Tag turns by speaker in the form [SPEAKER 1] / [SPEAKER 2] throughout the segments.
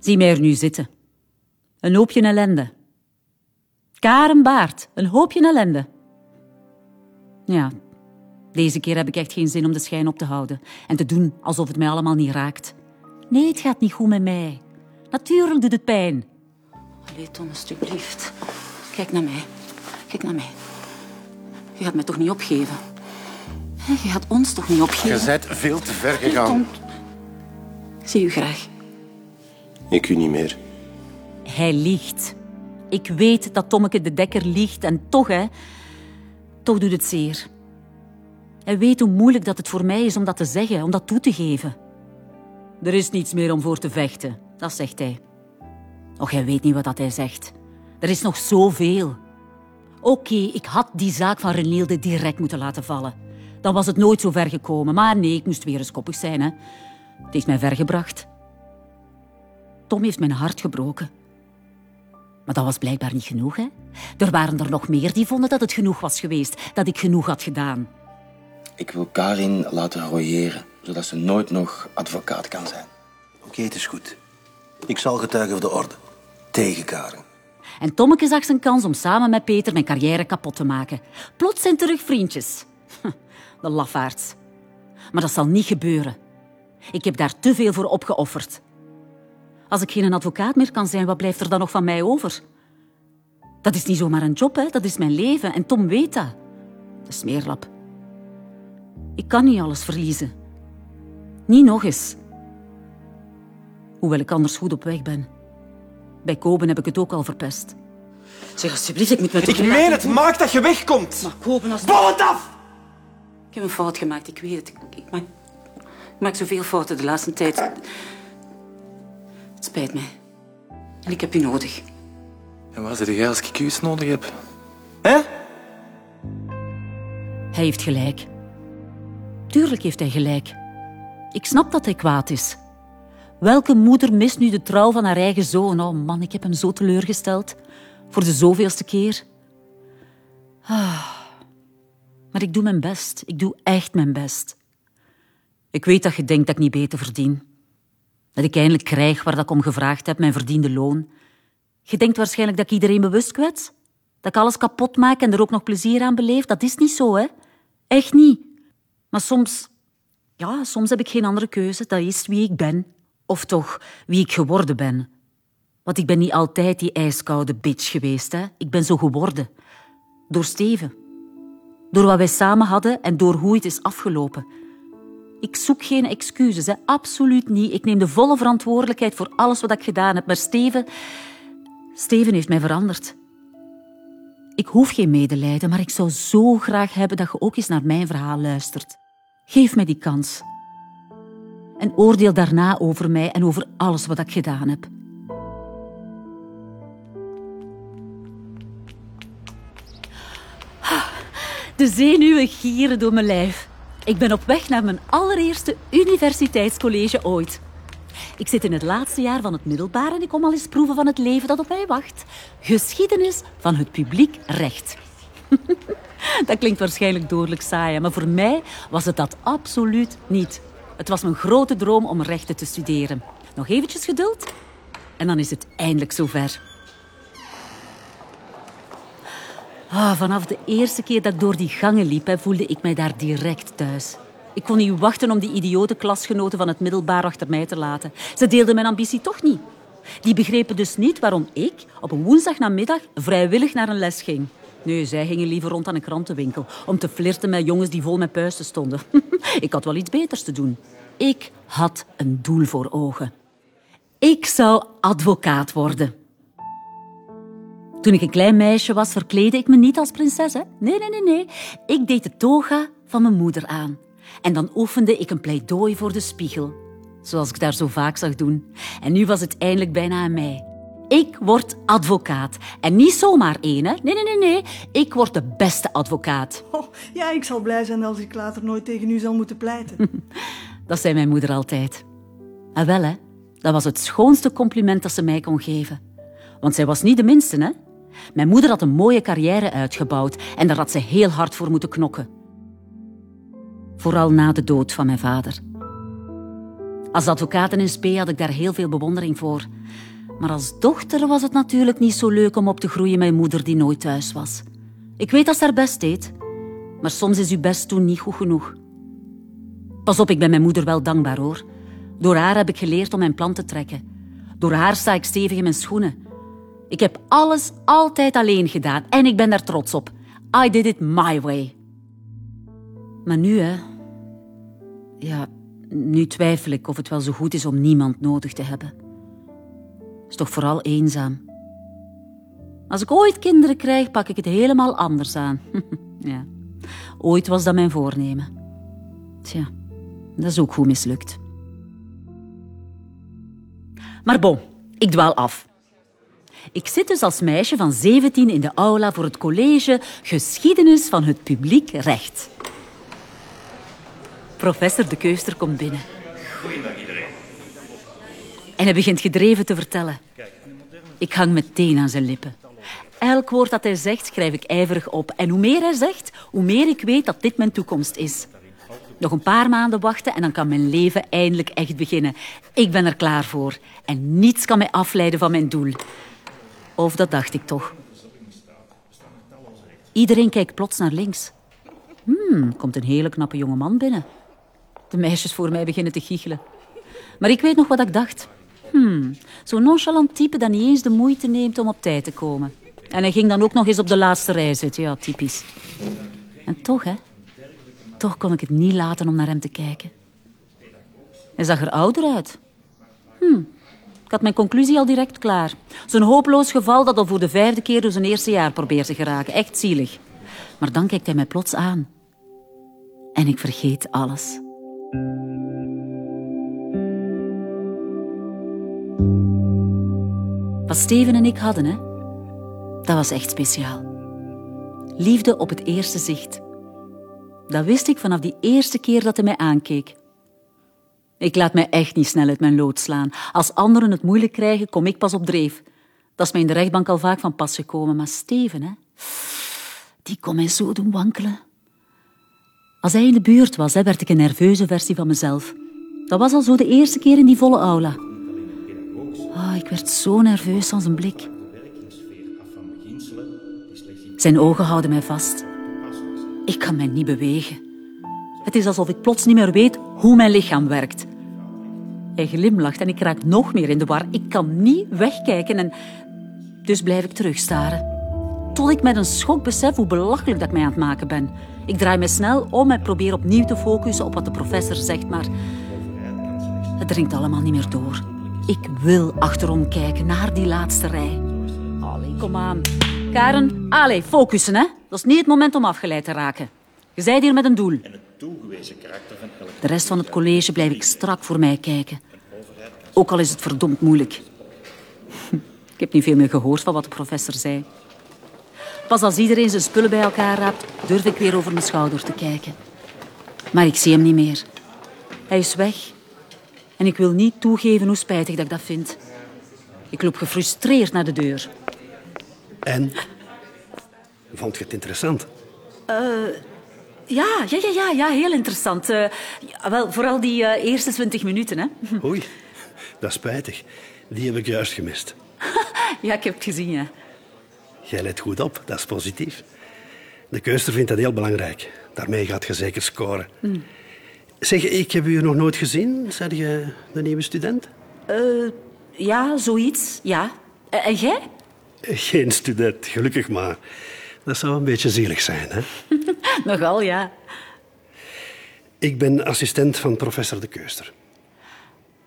[SPEAKER 1] Zie mij er nu zitten. Een hoopje ellende. Karen Baard, een hoopje ellende. Ja, deze keer heb ik echt geen zin om de schijn op te houden en te doen alsof het mij allemaal niet raakt. Nee, het gaat niet goed met mij. Natuurlijk doet het pijn. Allee, Tom, alsjeblieft. Kijk naar mij. Kijk naar mij. Je gaat mij toch niet opgeven? Je gaat ons toch niet opgeven?
[SPEAKER 2] Je bent veel te ver gegaan.
[SPEAKER 1] Tom, ik zie u graag.
[SPEAKER 2] Ik u niet meer.
[SPEAKER 1] Hij liegt. Ik weet dat Tommeke de Dekker liegt en toch, hè, toch doet het zeer. Hij weet hoe moeilijk dat het voor mij is om dat te zeggen, om dat toe te geven. Er is niets meer om voor te vechten, dat zegt hij. Och, hij weet niet wat dat hij zegt. Er is nog zoveel. Oké, ik had die zaak van Renielde direct moeten laten vallen. Dan was het nooit zo ver gekomen. Maar nee, ik moest weer eens koppig zijn. Hè. Het heeft mij ver gebracht. Tom heeft mijn hart gebroken. Maar dat was blijkbaar niet genoeg, hè? Er waren er nog meer die vonden dat het genoeg was geweest, dat ik genoeg had gedaan.
[SPEAKER 3] Ik wil Karin laten royeren, zodat ze nooit nog advocaat kan zijn.
[SPEAKER 4] Oké, het is goed. Ik zal getuigen voor de orde. Tegen Karen.
[SPEAKER 1] En Tommeke zag zijn kans om samen met Peter mijn carrière kapot te maken. Plots zijn terug vriendjes. De lafaards. Maar dat zal niet gebeuren. Ik heb daar te veel voor opgeofferd. Als ik geen advocaat meer kan zijn, wat blijft er dan nog van mij over? Dat is niet zomaar een job, hè? dat is mijn leven. En Tom weet dat. De smeerlap. Ik kan niet alles verliezen. Niet nog eens. Hoewel ik anders goed op weg ben. Bij Koben heb ik het ook al verpest. Zeg alsjeblieft, ik moet me toch
[SPEAKER 2] Ik meen het, maak dat je wegkomt.
[SPEAKER 1] Maar Koben, als...
[SPEAKER 2] Bouw het af!
[SPEAKER 1] Ik heb een fout gemaakt, ik weet het. Ik, ik maak, ik maak zoveel fouten de laatste tijd. Het spijt mij. En ik heb u nodig.
[SPEAKER 5] En waar zit jij als ik u eens nodig heb?
[SPEAKER 2] Hè?
[SPEAKER 1] Hij heeft gelijk. Tuurlijk heeft hij gelijk. Ik snap dat hij kwaad is. Welke moeder mist nu de trouw van haar eigen zoon? Oh man, ik heb hem zo teleurgesteld. Voor de zoveelste keer. Ah. Maar ik doe mijn best. Ik doe echt mijn best. Ik weet dat je denkt dat ik niet beter verdien. Dat ik eindelijk krijg waar dat ik om gevraagd heb, mijn verdiende loon. Je denkt waarschijnlijk dat ik iedereen bewust kwets? Dat ik alles kapot maak en er ook nog plezier aan beleef? Dat is niet zo, hè? Echt niet. Maar soms... Ja, soms heb ik geen andere keuze. Dat is wie ik ben. Of toch, wie ik geworden ben. Want ik ben niet altijd die ijskoude bitch geweest, hè? Ik ben zo geworden. Door Steven. Door wat wij samen hadden en door hoe het is afgelopen. Ik zoek geen excuses, hè? absoluut niet. Ik neem de volle verantwoordelijkheid voor alles wat ik gedaan heb. Maar Steven... Steven heeft mij veranderd. Ik hoef geen medelijden, maar ik zou zo graag hebben dat je ook eens naar mijn verhaal luistert. Geef mij die kans. En oordeel daarna over mij en over alles wat ik gedaan heb. De zenuwen gieren door mijn lijf. Ik ben op weg naar mijn allereerste universiteitscollege ooit. Ik zit in het laatste jaar van het middelbaar en ik kom al eens proeven van het leven dat op mij wacht. Geschiedenis van het publiek recht. dat klinkt waarschijnlijk doodelijk saai, maar voor mij was het dat absoluut niet. Het was mijn grote droom om rechten te studeren. Nog eventjes geduld en dan is het eindelijk zover. Ah, vanaf de eerste keer dat ik door die gangen liep, voelde ik mij daar direct thuis. Ik kon niet wachten om die idiote klasgenoten van het middelbaar achter mij te laten. Ze deelden mijn ambitie toch niet. Die begrepen dus niet waarom ik op een woensdagnamiddag vrijwillig naar een les ging. Nee, zij gingen liever rond aan een krantenwinkel om te flirten met jongens die vol met puisten stonden. ik had wel iets beters te doen. Ik had een doel voor ogen. Ik zou advocaat worden. Toen ik een klein meisje was, verkleedde ik me niet als prinses. Hè? Nee, nee, nee, nee. Ik deed de toga van mijn moeder aan. En dan oefende ik een pleidooi voor de spiegel. Zoals ik daar zo vaak zag doen. En nu was het eindelijk bijna aan mij. Ik word advocaat. En niet zomaar één, hè. Nee, nee, nee, nee. Ik word de beste advocaat.
[SPEAKER 6] Oh, ja, ik zal blij zijn als ik later nooit tegen u zal moeten pleiten.
[SPEAKER 1] Dat zei mijn moeder altijd. En wel, hè. Dat was het schoonste compliment dat ze mij kon geven. Want zij was niet de minste, hè. Mijn moeder had een mooie carrière uitgebouwd en daar had ze heel hard voor moeten knokken. Vooral na de dood van mijn vader. Als advocaat in SP had ik daar heel veel bewondering voor. Maar als dochter was het natuurlijk niet zo leuk om op te groeien met een moeder die nooit thuis was. Ik weet dat ze haar best deed, maar soms is uw best toen niet goed genoeg. Pas op, ik ben mijn moeder wel dankbaar hoor. Door haar heb ik geleerd om mijn plan te trekken. Door haar sta ik stevig in mijn schoenen. Ik heb alles altijd alleen gedaan en ik ben daar trots op. I did it my way. Maar nu, hè. Ja, nu twijfel ik of het wel zo goed is om niemand nodig te hebben. Is toch vooral eenzaam. Als ik ooit kinderen krijg, pak ik het helemaal anders aan. ja, ooit was dat mijn voornemen. Tja, dat is ook goed mislukt. Maar bon, ik dwaal af. Ik zit dus als meisje van 17 in de aula voor het college Geschiedenis van het Publiek Recht. Professor De Keuster komt binnen.
[SPEAKER 7] Goeiedag iedereen.
[SPEAKER 1] En hij begint gedreven te vertellen. Ik hang meteen aan zijn lippen. Elk woord dat hij zegt, schrijf ik ijverig op. En hoe meer hij zegt, hoe meer ik weet dat dit mijn toekomst is. Nog een paar maanden wachten en dan kan mijn leven eindelijk echt beginnen. Ik ben er klaar voor. En niets kan mij afleiden van mijn doel. Of dat dacht ik toch. Iedereen kijkt plots naar links. Hmm, komt een hele knappe jonge man binnen. De meisjes voor mij beginnen te giechelen. Maar ik weet nog wat ik dacht. Hmm, zo'n nonchalant type dat niet eens de moeite neemt om op tijd te komen. En hij ging dan ook nog eens op de laatste rij zitten. Ja, typisch. En toch, hè. Toch kon ik het niet laten om naar hem te kijken. Hij zag er ouder uit. Hmm, ik had mijn conclusie al direct klaar. Zo'n hopeloos geval dat al voor de vijfde keer door zijn eerste jaar probeert te geraken. Echt zielig. Maar dan kijkt hij mij plots aan. En ik vergeet alles. Wat Steven en ik hadden, hè, dat was echt speciaal. Liefde op het eerste zicht. Dat wist ik vanaf die eerste keer dat hij mij aankeek. Ik laat mij echt niet snel uit mijn lood slaan. Als anderen het moeilijk krijgen, kom ik pas op dreef. Dat is mij in de rechtbank al vaak van pas gekomen. Maar Steven, hè, die kon mij zo doen wankelen. Als hij in de buurt was, hè, werd ik een nerveuze versie van mezelf. Dat was al zo de eerste keer in die volle aula. Oh, ik werd zo nerveus van zijn blik. Zijn ogen houden mij vast. Ik kan mij niet bewegen. Het is alsof ik plots niet meer weet hoe mijn lichaam werkt. Hij glimlacht en ik raak nog meer in de war. Ik kan niet wegkijken en dus blijf ik terugstaren. Tot ik met een schok besef hoe belachelijk dat ik mij aan het maken ben. Ik draai me snel om en probeer opnieuw te focussen op wat de professor zegt, maar het dringt allemaal niet meer door. Ik wil achterom kijken naar die laatste rij. Allee, kom aan. Karen, allee, focussen, hè. Dat is niet het moment om afgeleid te raken. Je zijt hier met een doel.
[SPEAKER 7] Toegewezen karakter van elk
[SPEAKER 1] De rest van het college blijf ik strak voor mij kijken. Ook al is het verdomd moeilijk. Ik heb niet veel meer gehoord van wat de professor zei. Pas als iedereen zijn spullen bij elkaar raapt, durf ik weer over mijn schouder te kijken. Maar ik zie hem niet meer. Hij is weg. En ik wil niet toegeven hoe spijtig dat ik dat vind. Ik loop gefrustreerd naar de deur.
[SPEAKER 4] En? Vond je het interessant?
[SPEAKER 1] Ja, ja, ja, ja, ja heel interessant. Eh, wel, vooral die eh, eerste twintig minuten, hè.
[SPEAKER 4] Oei, dat is spijtig. Die heb ik juist gemist.
[SPEAKER 1] Ja, ik heb het gezien, ja.
[SPEAKER 4] Jij let goed op, dat is positief. De keuster vindt dat heel belangrijk. Daarmee gaat je zeker scoren. Zeg, ik heb u nog nooit gezien. Zeg je de nieuwe student?
[SPEAKER 1] Ja, zoiets, ja. Eh, en jij?
[SPEAKER 4] Geen student, gelukkig maar. Dat zou een beetje zielig zijn, hè?
[SPEAKER 1] Nogal, ja.
[SPEAKER 4] Ik ben assistent van professor De Keuster.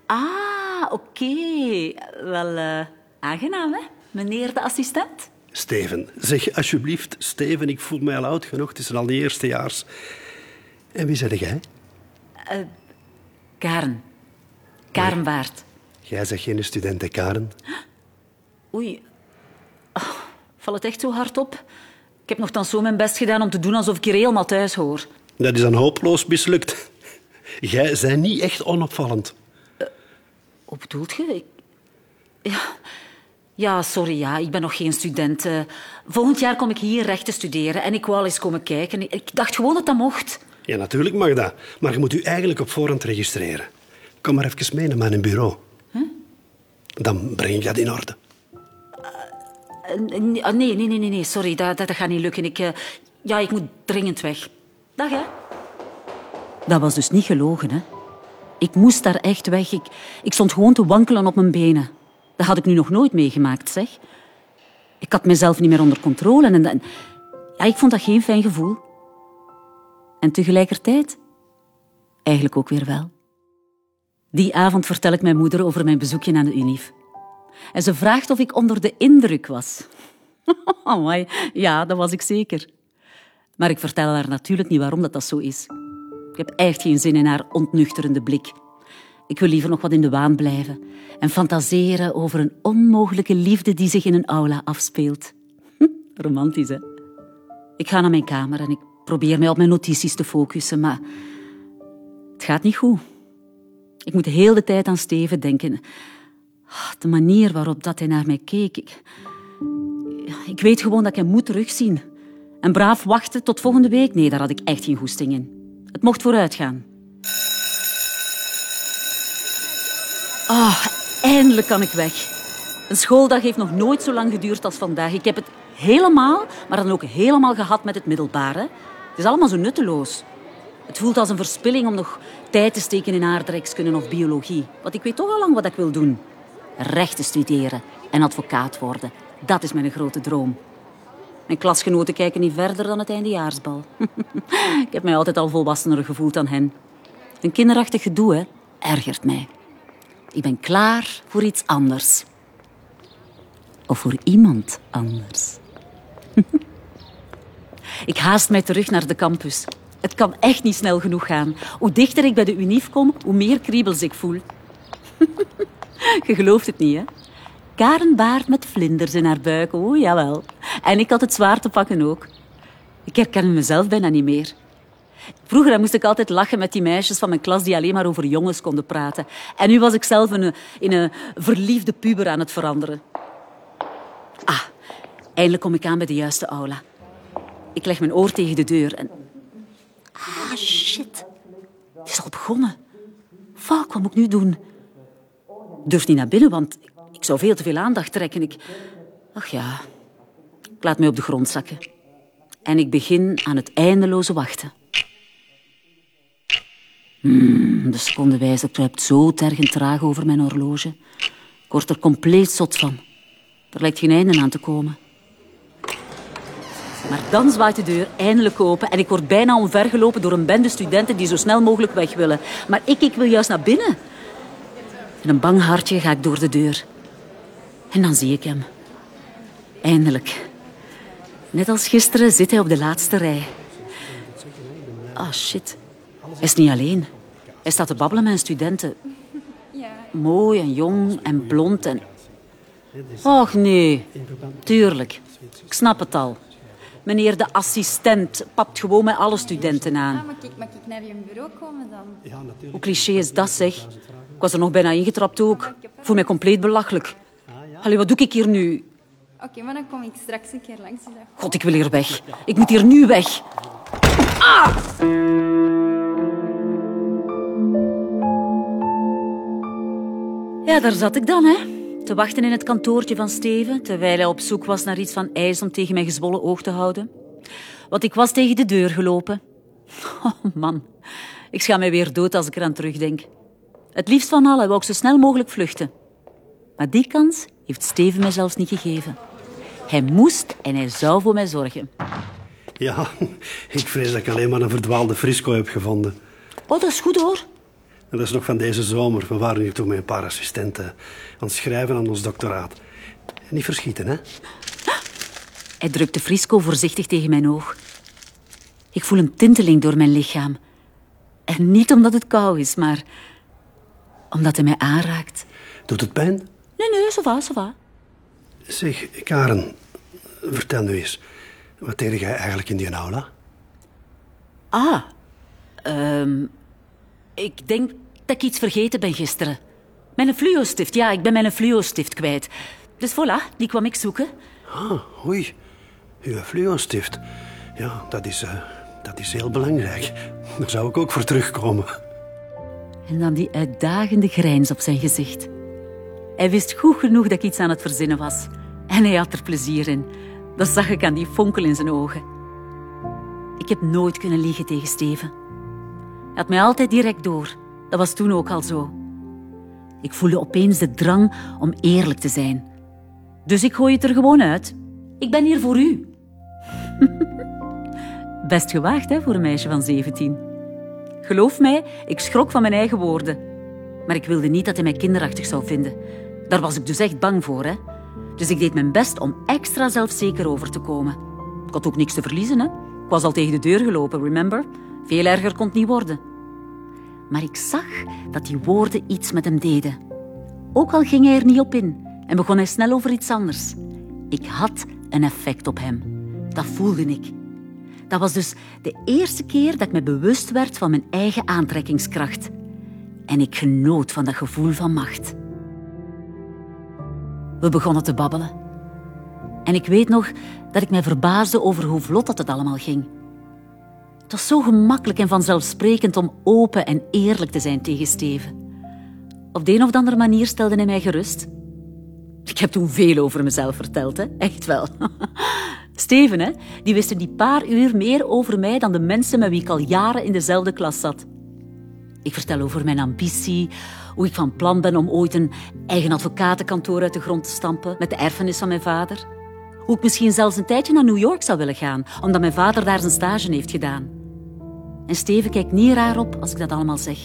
[SPEAKER 1] Ah, oké. Wel, eh, aangenaam, hè, meneer de assistent?
[SPEAKER 4] Steven, zeg alsjeblieft, Steven, ik voel mij al oud genoeg. Het is al de eerstejaars. En wie zeg jij?
[SPEAKER 1] Karen. Karen Waard.
[SPEAKER 4] Jij zegt geen student, Karen?
[SPEAKER 1] Oei. Oh, valt het echt zo hard op? Ik heb nogthans zo mijn best gedaan om te doen alsof ik hier helemaal thuis hoor.
[SPEAKER 4] Dat is dan hopeloos mislukt. Jij bent niet echt onopvallend.
[SPEAKER 1] Hoe bedoelt je? Ik... Ja. ja, sorry, ja. ik ben nog geen student. Eh, volgend jaar kom ik hier rechten studeren en ik wou al eens komen kijken. Ik dacht gewoon dat dat mocht.
[SPEAKER 4] Ja, natuurlijk mag dat. Maar je moet u eigenlijk op voorhand registreren. kom maar even mee naar mijn bureau. Dan breng ik dat in orde.
[SPEAKER 1] Eh, nee, nee, nee, nee, sorry, dat, dat, gaat niet lukken. Ik, eh, ja, ik moet dringend weg. Dag, hè. Dat was dus niet gelogen, hè. Ik moest daar echt weg. Ik, ik stond gewoon te wankelen op mijn benen. Dat had ik nu nog nooit meegemaakt, zeg. Ik had mezelf niet meer onder controle. En, en ja, ik vond dat geen fijn gevoel. En tegelijkertijd eigenlijk ook weer wel. Die avond vertel ik mijn moeder over mijn bezoekje aan de UNIF. En ze vraagt of ik onder de indruk was. Amai, ja, dat was ik zeker. Maar ik vertel haar natuurlijk niet waarom dat, dat zo is. Ik heb echt geen zin in haar ontnuchterende blik. Ik wil liever nog wat in de waan blijven en fantaseren over een onmogelijke liefde die zich in een aula afspeelt. Romantisch, hè? Ik ga naar mijn kamer en ik probeer mij op mijn notities te focussen, maar het gaat niet goed. Ik moet de hele tijd aan Steven denken. Ah, De manier waarop dat hij naar mij keek. Ik, ik weet gewoon dat ik hem moet terugzien. En braaf wachten tot volgende week. Nee, daar had ik echt geen goesting in. Het mocht vooruit gaan. Ah, eindelijk kan ik weg. Een schooldag heeft nog nooit zo lang geduurd als vandaag. Ik heb het helemaal, maar dan ook helemaal gehad met het middelbare. Het is allemaal zo nutteloos. Het voelt als een verspilling om nog tijd te steken in aardrijkskunde of biologie. Want ik weet toch al lang wat ik wil doen. Rechten studeren en advocaat worden. Dat is mijn grote droom. Mijn klasgenoten kijken niet verder dan het eindejaarsbal. ik heb mij altijd al volwassener gevoeld dan hen. Een kinderachtig gedoe, hè, ergert mij. Ik ben klaar voor iets anders. Of voor iemand anders. ik haast mij terug naar de campus. Het kan echt niet snel genoeg gaan. Hoe dichter ik bij de UNIF kom, hoe meer kriebels ik voel. Je gelooft het niet, hè? Karen baart met vlinders in haar buik. Oh, jawel. En ik had het zwaar te pakken ook. Ik herken mezelf bijna niet meer. Vroeger moest ik altijd lachen met die meisjes van mijn klas die alleen maar over jongens konden praten. En nu was ik zelf in een, in een verliefde puber aan het veranderen. Ah, eindelijk kom ik aan bij de juiste aula. Ik leg mijn oor tegen de deur en... Ah, shit. Het is al begonnen. Fuck, wat moet ik nu doen? Durf niet naar binnen, want ik zou veel te veel aandacht trekken. Ik... Ach ja, ik laat mij op de grond zakken. En ik begin aan het eindeloze wachten. Hmm, de secondewijzer kruipt zo tergend traag over mijn horloge. Ik word er compleet zot van. Er lijkt geen einde aan te komen. Maar dan zwaait de deur eindelijk open en ik word bijna omvergelopen door een bende studenten die zo snel mogelijk weg willen. Maar ik, ik wil juist naar binnen. In een bang hartje ga ik door de deur. En dan zie ik hem. Eindelijk. Net als gisteren zit hij op de laatste rij. Ah, shit. Hij is niet alleen. Hij staat te babbelen met studenten. Mooi en jong en blond en... Och nee, tuurlijk. Ik snap het al. Meneer de assistent papt gewoon met alle studenten aan.
[SPEAKER 8] Ah, mag ik, mag ik naar je bureau komen dan?
[SPEAKER 1] Hoe cliché is dat, zeg? Ik was er nog bijna ingetrapt ook. Ik voel mij compleet belachelijk. Allee, wat doe ik hier nu?
[SPEAKER 8] Oké, maar dan kom ik straks een keer langs.
[SPEAKER 1] God, ik wil hier weg. Ik moet hier nu weg. Ah! Ja, daar zat ik dan, hè. Te wachten in het kantoortje van Steven, terwijl hij op zoek was naar iets van ijs om tegen mijn gezwollen oog te houden. Want ik was tegen de deur gelopen. Oh, man. Ik schaam mij weer dood als ik eraan terugdenk. Het liefst van allen wou ik zo snel mogelijk vluchten. Maar die kans heeft Steven mij zelfs niet gegeven. Hij moest en hij zou voor mij zorgen.
[SPEAKER 4] Ja, ik vrees dat ik alleen maar een verdwaalde frisco heb gevonden.
[SPEAKER 1] Oh, dat is goed hoor.
[SPEAKER 4] En dat is nog van deze zomer. We waren hier toen met een paar assistenten aan het schrijven aan ons doctoraat. Niet verschieten, hè?
[SPEAKER 1] Hij drukt de frisco voorzichtig tegen mijn oog. Ik voel een tinteling door mijn lichaam. En niet omdat het kou is, maar omdat hij mij aanraakt.
[SPEAKER 4] Doet het pijn?
[SPEAKER 1] Nee, nee, ça va, ça va.
[SPEAKER 4] Zeg, Karen, vertel nu eens. Wat deed jij eigenlijk in die aula?
[SPEAKER 1] Ah, ehm, ik denk dat ik iets vergeten ben gisteren. Mijn fluo-stift, ja, ik ben mijn fluo-stift kwijt. Dus voilà, die kwam ik zoeken.
[SPEAKER 4] Ah, oei. Uw fluo-stift. Ja, dat is, eh, dat is heel belangrijk. Daar zou ik ook voor terugkomen.
[SPEAKER 1] En dan die uitdagende grijns op zijn gezicht. Hij wist goed genoeg dat ik iets aan het verzinnen was. En hij had er plezier in. Dat zag ik aan die fonkel in zijn ogen. Ik heb nooit kunnen liegen tegen Steven. Hij had mij altijd direct door. Dat was toen ook al zo. Ik voelde opeens de drang om eerlijk te zijn. Dus ik gooi het er gewoon uit. Ik ben hier voor u. Best gewaagd hè, voor een meisje van 17. Geloof mij, ik schrok van mijn eigen woorden. Maar ik wilde niet dat hij mij kinderachtig zou vinden. Daar was ik dus echt bang voor. Hè? Dus ik deed mijn best om extra zelfzeker over te komen. Ik had ook niks te verliezen. Hè? Ik was al tegen de deur gelopen, remember? Veel erger kon het niet worden. Maar ik zag dat die woorden iets met hem deden. Ook al ging hij er niet op in en begon hij snel over iets anders. Ik had een effect op hem. Dat voelde ik. Dat was dus de eerste keer dat ik me bewust werd van mijn eigen aantrekkingskracht. En ik genoot van dat gevoel van macht. We begonnen te babbelen. En ik weet nog dat ik mij verbaasde over hoe vlot dat het allemaal ging. Het was zo gemakkelijk en vanzelfsprekend om open en eerlijk te zijn tegen Steven. Op de een of andere manier stelde hij mij gerust. Ik heb toen veel over mezelf verteld, hè? echt wel. Steven, hè? die wist in die paar uur meer over mij dan de mensen met wie ik al jaren in dezelfde klas zat. Ik vertel over mijn ambitie, hoe ik van plan ben om ooit een eigen advocatenkantoor uit de grond te stampen met de erfenis van mijn vader. Hoe ik misschien zelfs een tijdje naar New York zou willen gaan, omdat mijn vader daar zijn stage heeft gedaan. En Steven kijkt niet raar op als ik dat allemaal zeg.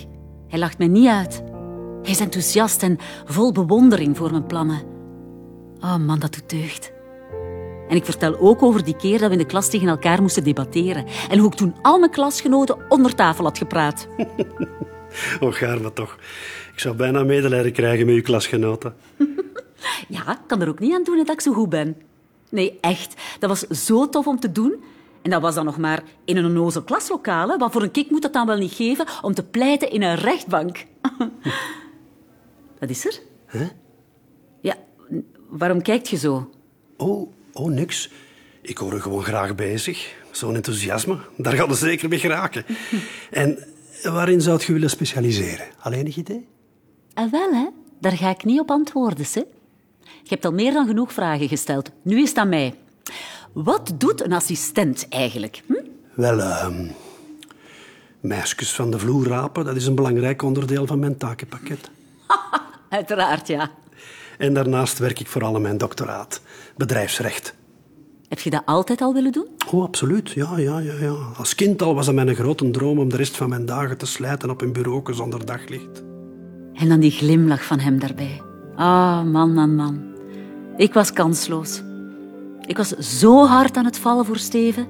[SPEAKER 1] Hij lacht mij niet uit. Hij is enthousiast en vol bewondering voor mijn plannen. Oh man, dat doet deugd. En ik vertel ook over die keer dat we in de klas tegen elkaar moesten debatteren. En hoe ik toen al mijn klasgenoten onder tafel had gepraat.
[SPEAKER 4] Gaar maar toch. Ik zou bijna medelijden krijgen met uw klasgenoten.
[SPEAKER 1] Ja, ik kan er ook niet aan doen dat ik zo goed ben. Nee, echt. Dat was zo tof om te doen. En dat was dan nog maar in een onnozel klaslokaal. hè. Wat voor een kick moet dat dan wel niet geven om te pleiten in een rechtbank? Wat is er? Ja, n- waarom kijkt je zo?
[SPEAKER 4] Oh, oh, niks. Ik hoor u gewoon graag bezig. Zo'n enthousiasme, daar gaat het zeker mee geraken. En waarin zou je willen specialiseren? Alleen een idee?
[SPEAKER 1] En wel, hè? Daar ga ik niet op antwoorden, hè? Je hebt al meer dan genoeg vragen gesteld. Nu is het aan mij. Wat doet een assistent eigenlijk? Hm?
[SPEAKER 4] Wel, ehm meisjes van de vloer rapen, dat is een belangrijk onderdeel van mijn takenpakket.
[SPEAKER 1] Uiteraard, ja.
[SPEAKER 4] En daarnaast werk ik vooral aan mijn doctoraat, bedrijfsrecht.
[SPEAKER 1] Heb je dat altijd al willen doen?
[SPEAKER 4] Oh, absoluut. Ja, ja, ja, ja. Als kind al was het mijn grote droom om de rest van mijn dagen te slijten op een bureau zonder daglicht.
[SPEAKER 1] En dan die glimlach van hem daarbij. Ah, man, man, man. Ik was kansloos. Ik was zo hard aan het vallen voor Steven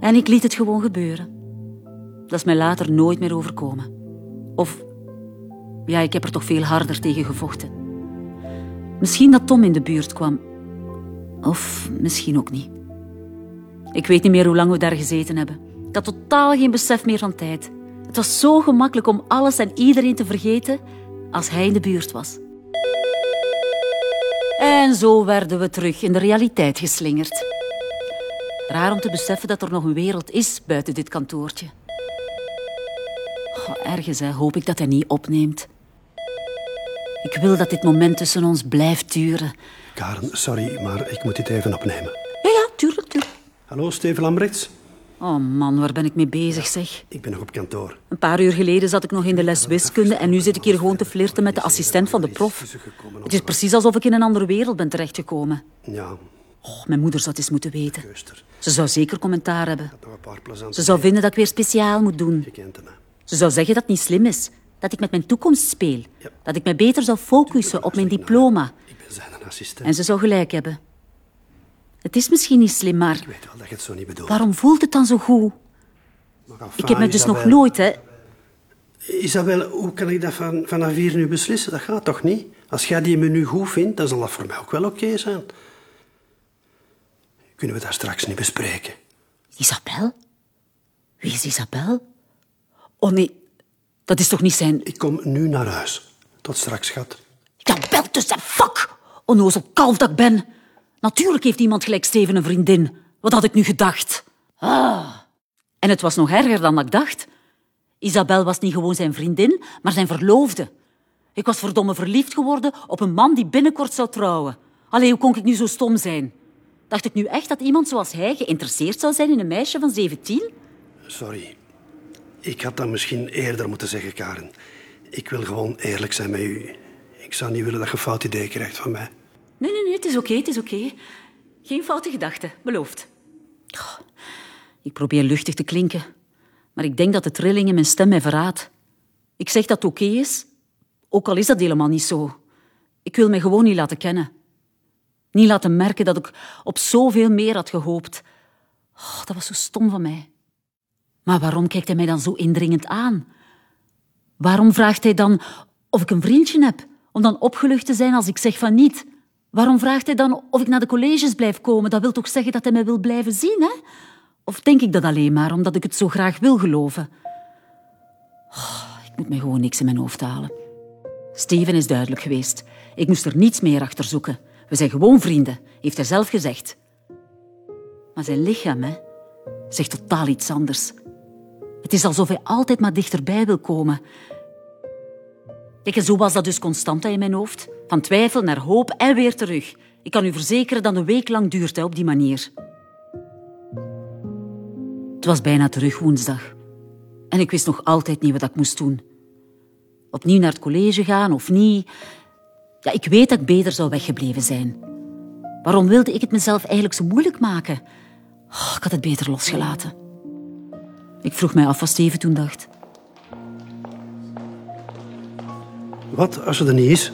[SPEAKER 1] en ik liet het gewoon gebeuren. Dat is mij later nooit meer overkomen. Of, ja, ik heb er toch veel harder tegen gevochten. Misschien dat Tom in de buurt kwam. Of misschien ook niet. Ik weet niet meer hoe lang we daar gezeten hebben. Ik had totaal geen besef meer van tijd. Het was zo gemakkelijk om alles en iedereen te vergeten als hij in de buurt was. En zo werden we terug in de realiteit geslingerd. Raar om te beseffen dat er nog een wereld is buiten dit kantoortje. Oh, ergens hè, hoop ik dat hij niet opneemt. Ik wil dat dit moment tussen ons blijft duren.
[SPEAKER 4] Karen, sorry, maar ik moet dit even opnemen.
[SPEAKER 1] Ja, ja, tuurlijk, tuurlijk.
[SPEAKER 4] Hallo, Steven Lambrechts.
[SPEAKER 1] Oh man, waar ben ik mee bezig, zeg?
[SPEAKER 4] Ik ben nog op kantoor.
[SPEAKER 1] Een paar uur geleden zat ik nog in de les wiskunde en nu zit ik hier gewoon te flirten met de assistent van de prof. Het is precies alsof ik in een andere wereld ben terechtgekomen.
[SPEAKER 4] Ja,
[SPEAKER 1] Oh, mijn moeder zou het eens moeten weten. Ze zou zeker commentaar hebben. Ze zou vinden dat ik weer speciaal moet doen. Ze zou zeggen dat het niet slim is. Dat ik met mijn toekomst speel. Dat ik mij beter zou focussen op mijn diploma.
[SPEAKER 4] Ik ben zijn assistent.
[SPEAKER 1] En ze zou gelijk hebben. Het is misschien niet slim, maar
[SPEAKER 4] Ik weet wel dat je het zo niet bedoelt.
[SPEAKER 1] waarom voelt het dan zo goed?
[SPEAKER 4] Enfin,
[SPEAKER 1] Ik heb me dus nog nooit, hè.
[SPEAKER 4] Isabel, hoe kan ik dat van, vanaf hier nu beslissen? Dat gaat toch niet? Als jij die menu goed vindt, dan zal dat voor mij ook wel oké zijn. Kunnen we dat straks niet bespreken?
[SPEAKER 1] Isabel? Wie is Isabel? Oh nee, dat is toch niet zijn...
[SPEAKER 4] Ik kom nu naar huis. Tot straks, schat.
[SPEAKER 1] Ja, bel tussen, fuck! Onnozel kalf dat ik ben. Natuurlijk heeft iemand gelijk Steven een vriendin. Wat had ik nu gedacht? Ah. En het was nog erger dan ik dacht. Isabel was niet gewoon zijn vriendin, maar zijn verloofde. Ik was verdomme verliefd geworden op een man die binnenkort zou trouwen. Allee, hoe kon ik nu zo stom zijn? Dacht ik nu echt dat iemand zoals hij geïnteresseerd zou zijn in een meisje van 17?
[SPEAKER 4] Sorry. Ik had dat misschien eerder moeten zeggen, Karen. Ik wil gewoon eerlijk zijn met u. Ik zou niet willen dat je een fout idee krijgt van mij.
[SPEAKER 1] Nee, nee, het is oké, het is oké. Geen foute gedachten, beloofd. Ik probeer luchtig te klinken, maar ik denk dat de trilling in mijn stem mij verraadt. Ik zeg dat het oké is, ook al is dat helemaal niet zo. Ik wil mij gewoon niet laten kennen. Niet laten merken dat ik op zoveel meer had gehoopt. Oh, dat was zo stom van mij. Maar waarom kijkt hij mij dan zo indringend aan? Waarom vraagt hij dan of ik een vriendje heb, om dan opgelucht te zijn als ik zeg van niet? Waarom vraagt hij dan of ik naar de colleges blijf komen? Dat wil toch zeggen dat hij mij wil blijven zien, hè? Of denk ik dat alleen maar omdat ik het zo graag wil geloven? Oh, ik moet mij gewoon niks in mijn hoofd halen. Steven is duidelijk geweest. Ik moest er niets meer achter zoeken. We zijn gewoon vrienden, heeft hij zelf gezegd. Maar zijn lichaam, hè, zegt totaal iets anders. Het is alsof hij altijd maar dichterbij wil komen. Kijk, zo was dat dus constant in mijn hoofd. Van twijfel naar hoop en weer terug. Ik kan u verzekeren dat een week lang duurt op die manier. Het was bijna terug woensdag. En ik wist nog altijd niet wat ik moest doen. Opnieuw naar het college gaan of niet. Ja, ik weet dat ik beter zou weggebleven zijn. Waarom wilde ik het mezelf eigenlijk zo moeilijk maken? Oh, ik had het beter losgelaten. Ik vroeg mij af wat Steven toen dacht.
[SPEAKER 4] Wat als ze er niet is?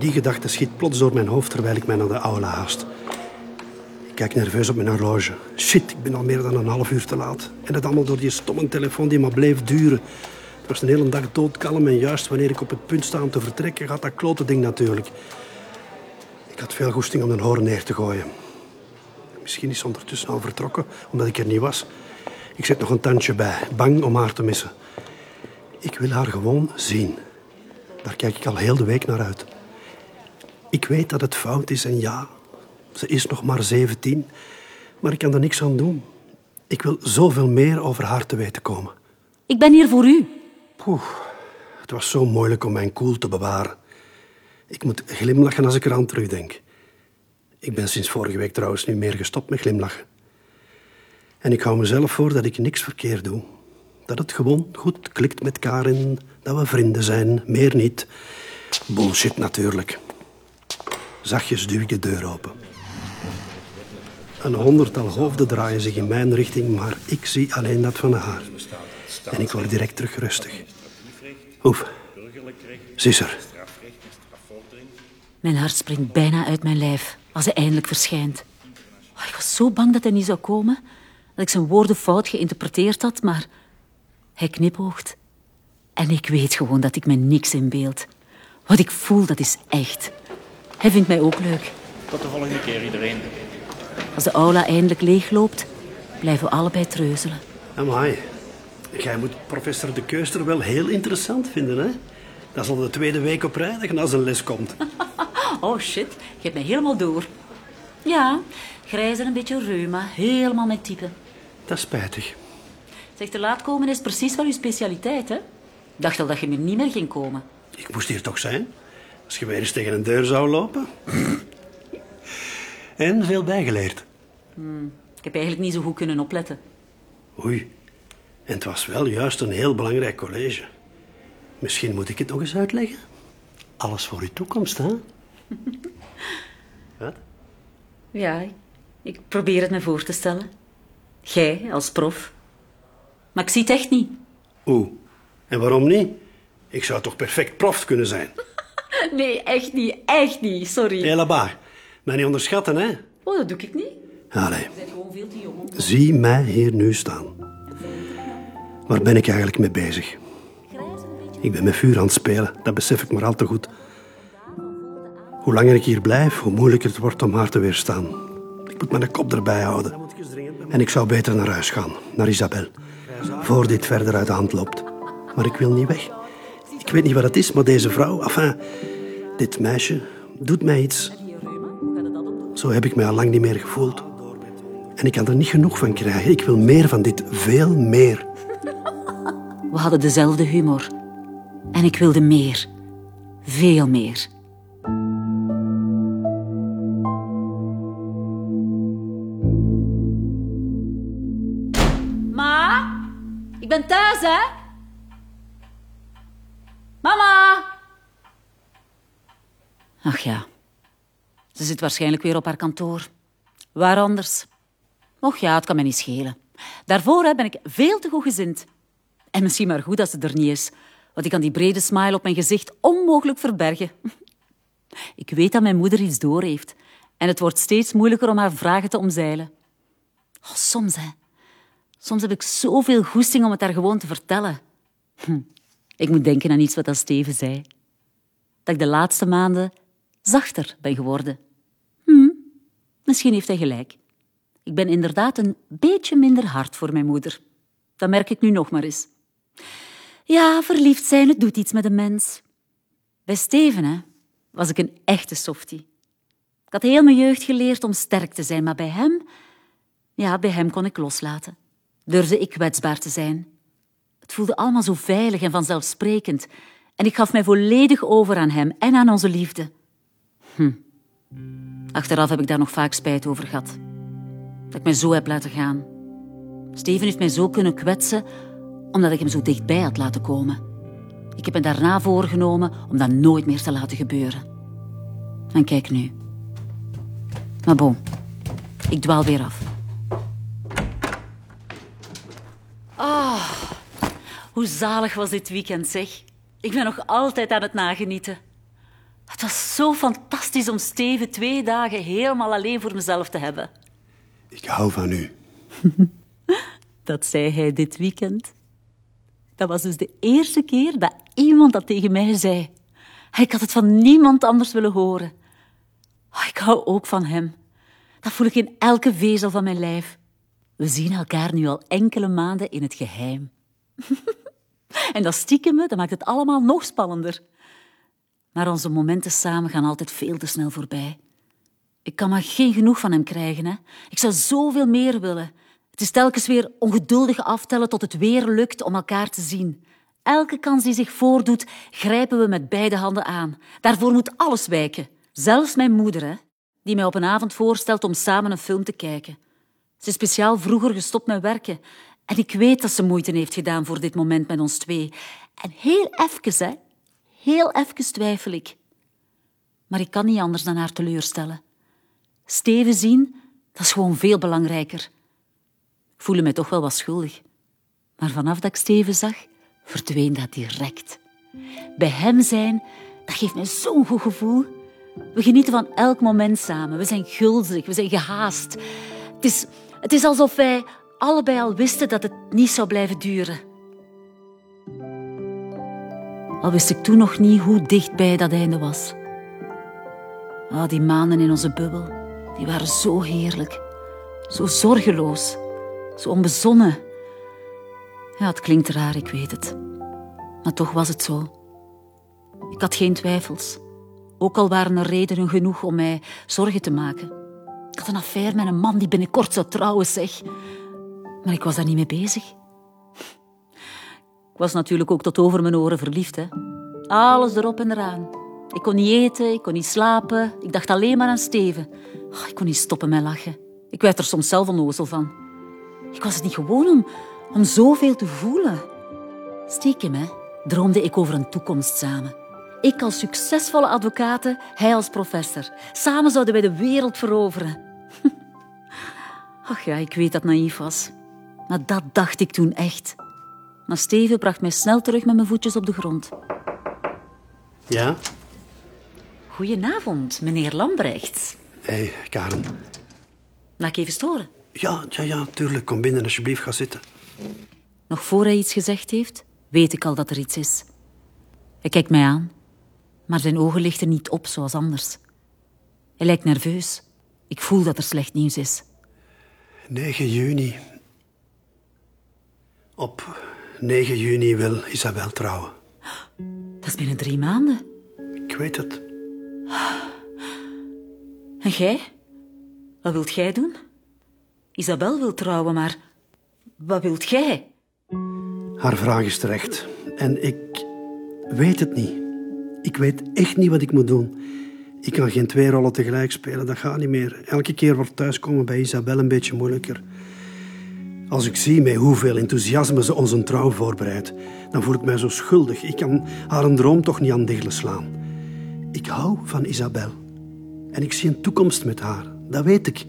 [SPEAKER 4] Die gedachte schiet plots door mijn hoofd terwijl ik mij naar de aula haast. Ik kijk nerveus op mijn horloge. Shit, ik ben al meer dan een half uur te laat. En dat allemaal door die stomme telefoon die maar bleef duren. Het was een hele dag doodkalm en juist wanneer ik op het punt sta om te vertrekken, gaat dat klote ding natuurlijk. Ik had veel goesting om een hoorn neer te gooien. Misschien is ze ondertussen al vertrokken, omdat ik er niet was. Ik zet nog een tandje bij, bang om haar te missen. Ik wil haar gewoon zien. Daar kijk ik al heel de week naar uit. Ik weet dat het fout is en ja, ze is nog maar 17, maar ik kan er niks aan doen. Ik wil zoveel meer over haar te weten komen.
[SPEAKER 1] Ik ben hier voor u.
[SPEAKER 4] Poeh, het was zo moeilijk om mijn koel te bewaren. Ik moet glimlachen als ik eraan terugdenk. Ik ben sinds vorige week trouwens niet meer gestopt met glimlachen. En ik hou mezelf voor dat ik niks verkeerd doe. Dat het gewoon goed klikt met Karin, dat we vrienden zijn, meer niet. Bullshit natuurlijk. Zachtjes duw ik de deur open. Een honderdtal hoofden draaien zich in mijn richting, maar ik zie alleen dat van haar. En ik word direct terug rustig. Oef, ze.
[SPEAKER 1] Mijn hart springt bijna uit mijn lijf als hij eindelijk verschijnt. Oh, ik was zo bang dat hij niet zou komen, dat ik zijn woorden fout geïnterpreteerd had, maar hij knipoogt. En ik weet gewoon dat ik me niks inbeeld. Wat ik voel, dat is echt. Hij vindt mij ook leuk.
[SPEAKER 7] Tot de volgende keer, iedereen.
[SPEAKER 1] Als de aula eindelijk leegloopt, blijven we allebei treuzelen.
[SPEAKER 4] Amai, jij moet professor De Keuster wel heel interessant vinden, hè? Dat is al de tweede week op rij dat je naar zijn les komt.
[SPEAKER 1] Oh shit, je hebt mij helemaal door. Ja, grijs en een beetje reuma, helemaal met type.
[SPEAKER 4] Dat is spijtig.
[SPEAKER 1] Zeg, te laat komen is precies wel uw specialiteit, hè? Ik dacht al dat je nu niet meer ging komen.
[SPEAKER 4] Ik moest hier toch zijn? Als je weer eens tegen een deur zou lopen. en veel bijgeleerd.
[SPEAKER 1] Ik heb eigenlijk niet zo goed kunnen opletten.
[SPEAKER 4] Oei. En het was wel juist een heel belangrijk college. Misschien moet ik het nog eens uitleggen. Alles voor uw toekomst, hè? Wat?
[SPEAKER 1] Ja, ik, ik probeer het me voor te stellen. Jij als prof. Maar ik zie het echt niet.
[SPEAKER 4] Oeh. En waarom niet? Ik zou toch perfect prof kunnen zijn.
[SPEAKER 1] Nee, echt niet, echt niet, sorry.
[SPEAKER 4] Hé, là Mij niet onderschatten, hè?
[SPEAKER 1] Oh, dat doe ik niet.
[SPEAKER 4] Allee.
[SPEAKER 1] Je bent gewoon veel te jong.
[SPEAKER 4] Zie mij hier nu staan. Waar ben ik eigenlijk mee bezig? Ik ben met vuur aan het spelen, dat besef ik maar al te goed. Hoe langer ik hier blijf, hoe moeilijker het wordt om haar te weerstaan. Ik moet mijn kop erbij houden. En ik zou beter naar huis gaan, naar Isabel. Voor dit verder uit de hand loopt. Maar ik wil niet weg. Ik weet niet wat het is, maar deze vrouw, enfin, dit meisje, doet mij iets. Zo heb ik mij al lang niet meer gevoeld. En ik kan er niet genoeg van krijgen. Ik wil meer van dit, veel meer.
[SPEAKER 1] We hadden dezelfde humor. En ik wilde meer. Veel meer. Ma, ik ben thuis, hè? Mama! Ach ja, ze zit waarschijnlijk weer op haar kantoor. Waar anders? Och ja, het kan me niet schelen. Daarvoor ben ik veel te goed gezind. En misschien maar goed dat ze er niet is, want ik kan die brede smile op mijn gezicht onmogelijk verbergen. Ik weet dat mijn moeder iets door heeft en het wordt steeds moeilijker om haar vragen te omzeilen. Oh, soms, hè. Soms heb ik zoveel goesting om het haar gewoon te vertellen. Hm. Ik moet denken aan iets wat Steven zei. Dat ik de laatste maanden zachter ben geworden. Hm. Misschien heeft hij gelijk. Ik ben inderdaad een beetje minder hard voor mijn moeder. Dat merk ik nu nog maar eens. Ja, verliefd zijn, het doet iets met een mens. Bij Steven hè, was ik een echte softie. Ik had heel mijn jeugd geleerd om sterk te zijn, maar bij hem, ja, bij hem kon ik loslaten. Durfde ik kwetsbaar te zijn. Het voelde allemaal zo veilig en vanzelfsprekend. En ik gaf mij volledig over aan hem en aan onze liefde. Hm. Achteraf heb ik daar nog vaak spijt over gehad. Dat ik mij zo heb laten gaan. Steven heeft mij zo kunnen kwetsen omdat ik hem zo dichtbij had laten komen. Ik heb me daarna voorgenomen om dat nooit meer te laten gebeuren. En kijk nu. Maar bon, ik dwaal weer af. Hoe zalig was dit weekend, zeg. Ik ben nog altijd aan het nagenieten. Het was zo fantastisch om Steven twee dagen helemaal alleen voor mezelf te hebben.
[SPEAKER 4] Ik hou van u.
[SPEAKER 1] Dat zei hij dit weekend. Dat was dus de eerste keer dat iemand dat tegen mij zei. Ik had het van niemand anders willen horen. Oh, ik hou ook van hem. Dat voel ik in elke vezel van mijn lijf. We zien elkaar nu al enkele maanden in het geheim. en dat stiekem, dat maakt het allemaal nog spannender. Maar onze momenten samen gaan altijd veel te snel voorbij. Ik kan maar geen genoeg van hem krijgen. Hè? Ik zou zoveel meer willen. Het is telkens weer ongeduldig aftellen tot het weer lukt om elkaar te zien. Elke kans die zich voordoet, grijpen we met beide handen aan. Daarvoor moet alles wijken. Zelfs mijn moeder, hè, die mij op een avond voorstelt om samen een film te kijken. Ze is speciaal vroeger gestopt met werken. En ik weet dat ze moeite heeft gedaan voor dit moment met ons twee. En heel even, hè. Heel even twijfel ik. Maar ik kan niet anders dan haar teleurstellen. Steven zien, dat is gewoon veel belangrijker. Ik voelde mij toch wel wat schuldig. Maar vanaf dat ik Steven zag, verdween dat direct. Bij hem zijn, dat geeft mij zo'n goed gevoel. We genieten van elk moment samen. We zijn gulzig, we zijn gehaast. Het is, het is alsof wij allebei al wisten dat het niet zou blijven duren. Al wist ik toen nog niet hoe dichtbij dat einde was. Ah, die maanden in onze bubbel, die waren zo heerlijk. Zo zorgeloos. Zo onbezonnen. Ja, het klinkt raar, ik weet het. Maar toch was het zo. Ik had geen twijfels. Ook al waren er redenen genoeg om mij zorgen te maken. Ik had een affaire met een man die binnenkort zou trouwen, zeg. Maar ik was daar niet mee bezig. Ik was natuurlijk ook tot over mijn oren verliefd. Hè. Alles erop en eraan. Ik kon niet eten, ik kon niet slapen. Ik dacht alleen maar aan Steven. Oh, ik kon niet stoppen met lachen. Ik werd er soms zelf onnozel van. Ik was het niet gewoon om, om zoveel te voelen. Stiekem, hè, droomde ik over een toekomst samen. Ik als succesvolle advocate, hij als professor. Samen zouden wij de wereld veroveren. Ach ja, ik weet dat naïef was. Maar dat dacht ik toen echt. Maar Steven bracht mij snel terug met mijn voetjes op de grond.
[SPEAKER 4] Ja?
[SPEAKER 1] Goedenavond, meneer Lambrechts.
[SPEAKER 4] Hé, hey, Karen.
[SPEAKER 1] Laat ik even storen?
[SPEAKER 4] Ja, ja, ja, tuurlijk. Kom binnen, alsjeblieft. Ga zitten.
[SPEAKER 1] Nog voor hij iets gezegd heeft, weet ik al dat er iets is. Hij kijkt mij aan, maar zijn ogen lichten niet op zoals anders. Hij lijkt nerveus. Ik voel dat er slecht nieuws is.
[SPEAKER 4] 9 juni. Op 9 juni wil Isabel trouwen.
[SPEAKER 1] Dat is binnen drie maanden.
[SPEAKER 4] Ik weet het.
[SPEAKER 1] En jij? Wat wilt jij doen? Isabel wil trouwen, maar wat wilt jij?
[SPEAKER 4] Haar vraag is terecht. En ik weet het niet. Ik weet echt niet wat ik moet doen. Ik kan geen twee rollen tegelijk spelen, dat gaat niet meer. Elke keer wordt thuiskomen bij Isabel een beetje moeilijker. Als ik zie met hoeveel enthousiasme ze onze trouw voorbereidt, dan voel ik mij zo schuldig. Ik kan haar een droom toch niet aan diggelen slaan. Ik hou van Isabel. En ik zie een toekomst met haar. Dat weet ik.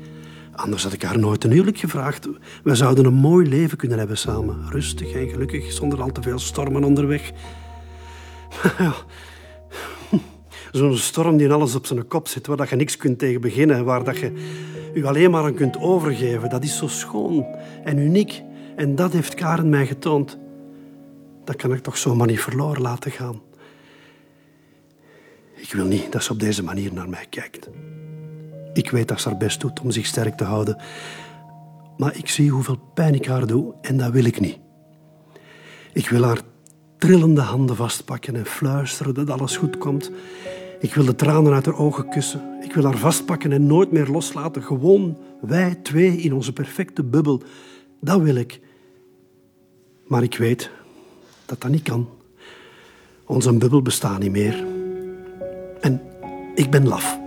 [SPEAKER 4] Anders had ik haar nooit een huwelijk gevraagd. We zouden een mooi leven kunnen hebben samen. Rustig en gelukkig, zonder al te veel stormen onderweg. Zo'n storm die alles op zijn kop zit, waar je niks kunt tegen beginnen, waar dat je je alleen maar aan kunt overgeven. Dat is zo schoon en uniek. En dat heeft Karen mij getoond. Dat kan ik toch zomaar niet verloren laten gaan. Ik wil niet dat ze op deze manier naar mij kijkt. Ik weet dat ze haar best doet om zich sterk te houden. Maar ik zie hoeveel pijn ik haar doe en dat wil ik niet. Ik wil haar trillende handen vastpakken en fluisteren dat alles goed komt. Ik wil de tranen uit haar ogen kussen. Ik wil haar vastpakken en nooit meer loslaten. Gewoon wij twee in onze perfecte bubbel. Dat wil ik. Maar ik weet dat dat niet kan. Onze bubbel bestaat niet meer. En ik ben laf.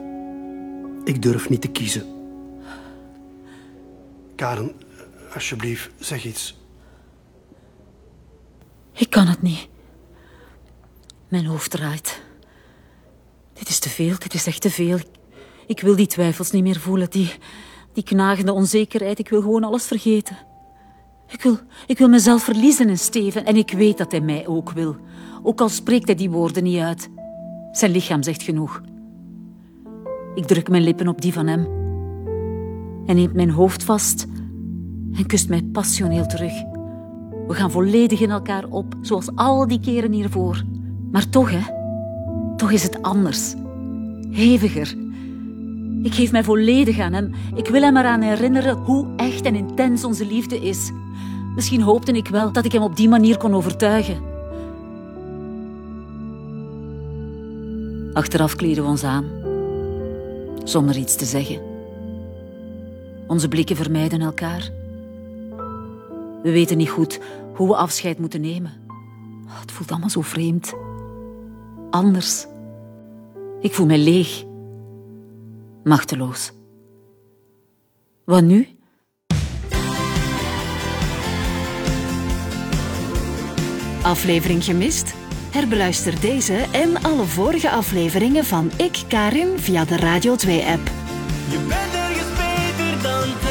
[SPEAKER 4] Ik durf niet te kiezen. Karen, alsjeblieft, zeg iets.
[SPEAKER 1] Ik kan het niet. Mijn hoofd draait. Dit is te veel, dit is echt te veel. Ik wil die twijfels niet meer voelen, die, die knagende onzekerheid. Ik wil gewoon alles vergeten. Ik wil, ik wil mezelf verliezen in Steven en ik weet dat hij mij ook wil. Ook al spreekt hij die woorden niet uit. Zijn lichaam zegt genoeg. Ik druk mijn lippen op die van hem. Hij neemt mijn hoofd vast en kust mij passioneel terug. We gaan volledig in elkaar op, zoals al die keren hiervoor. Maar toch, hè? Toch is het anders. Heviger. Ik geef mij volledig aan hem. Ik wil hem eraan herinneren hoe echt en intens onze liefde is. Misschien hoopte ik wel dat ik hem op die manier kon overtuigen. Achteraf kleden we ons aan, zonder iets te zeggen. Onze blikken vermijden elkaar. We weten niet goed hoe we afscheid moeten nemen. Oh, het voelt allemaal zo vreemd. Anders. Ik voel me leeg. Machteloos. Wat nu?
[SPEAKER 9] Aflevering gemist? Herbeluister deze en alle vorige afleveringen van Ik Karin via de Radio 2-app.
[SPEAKER 10] Je bent ergens beter dan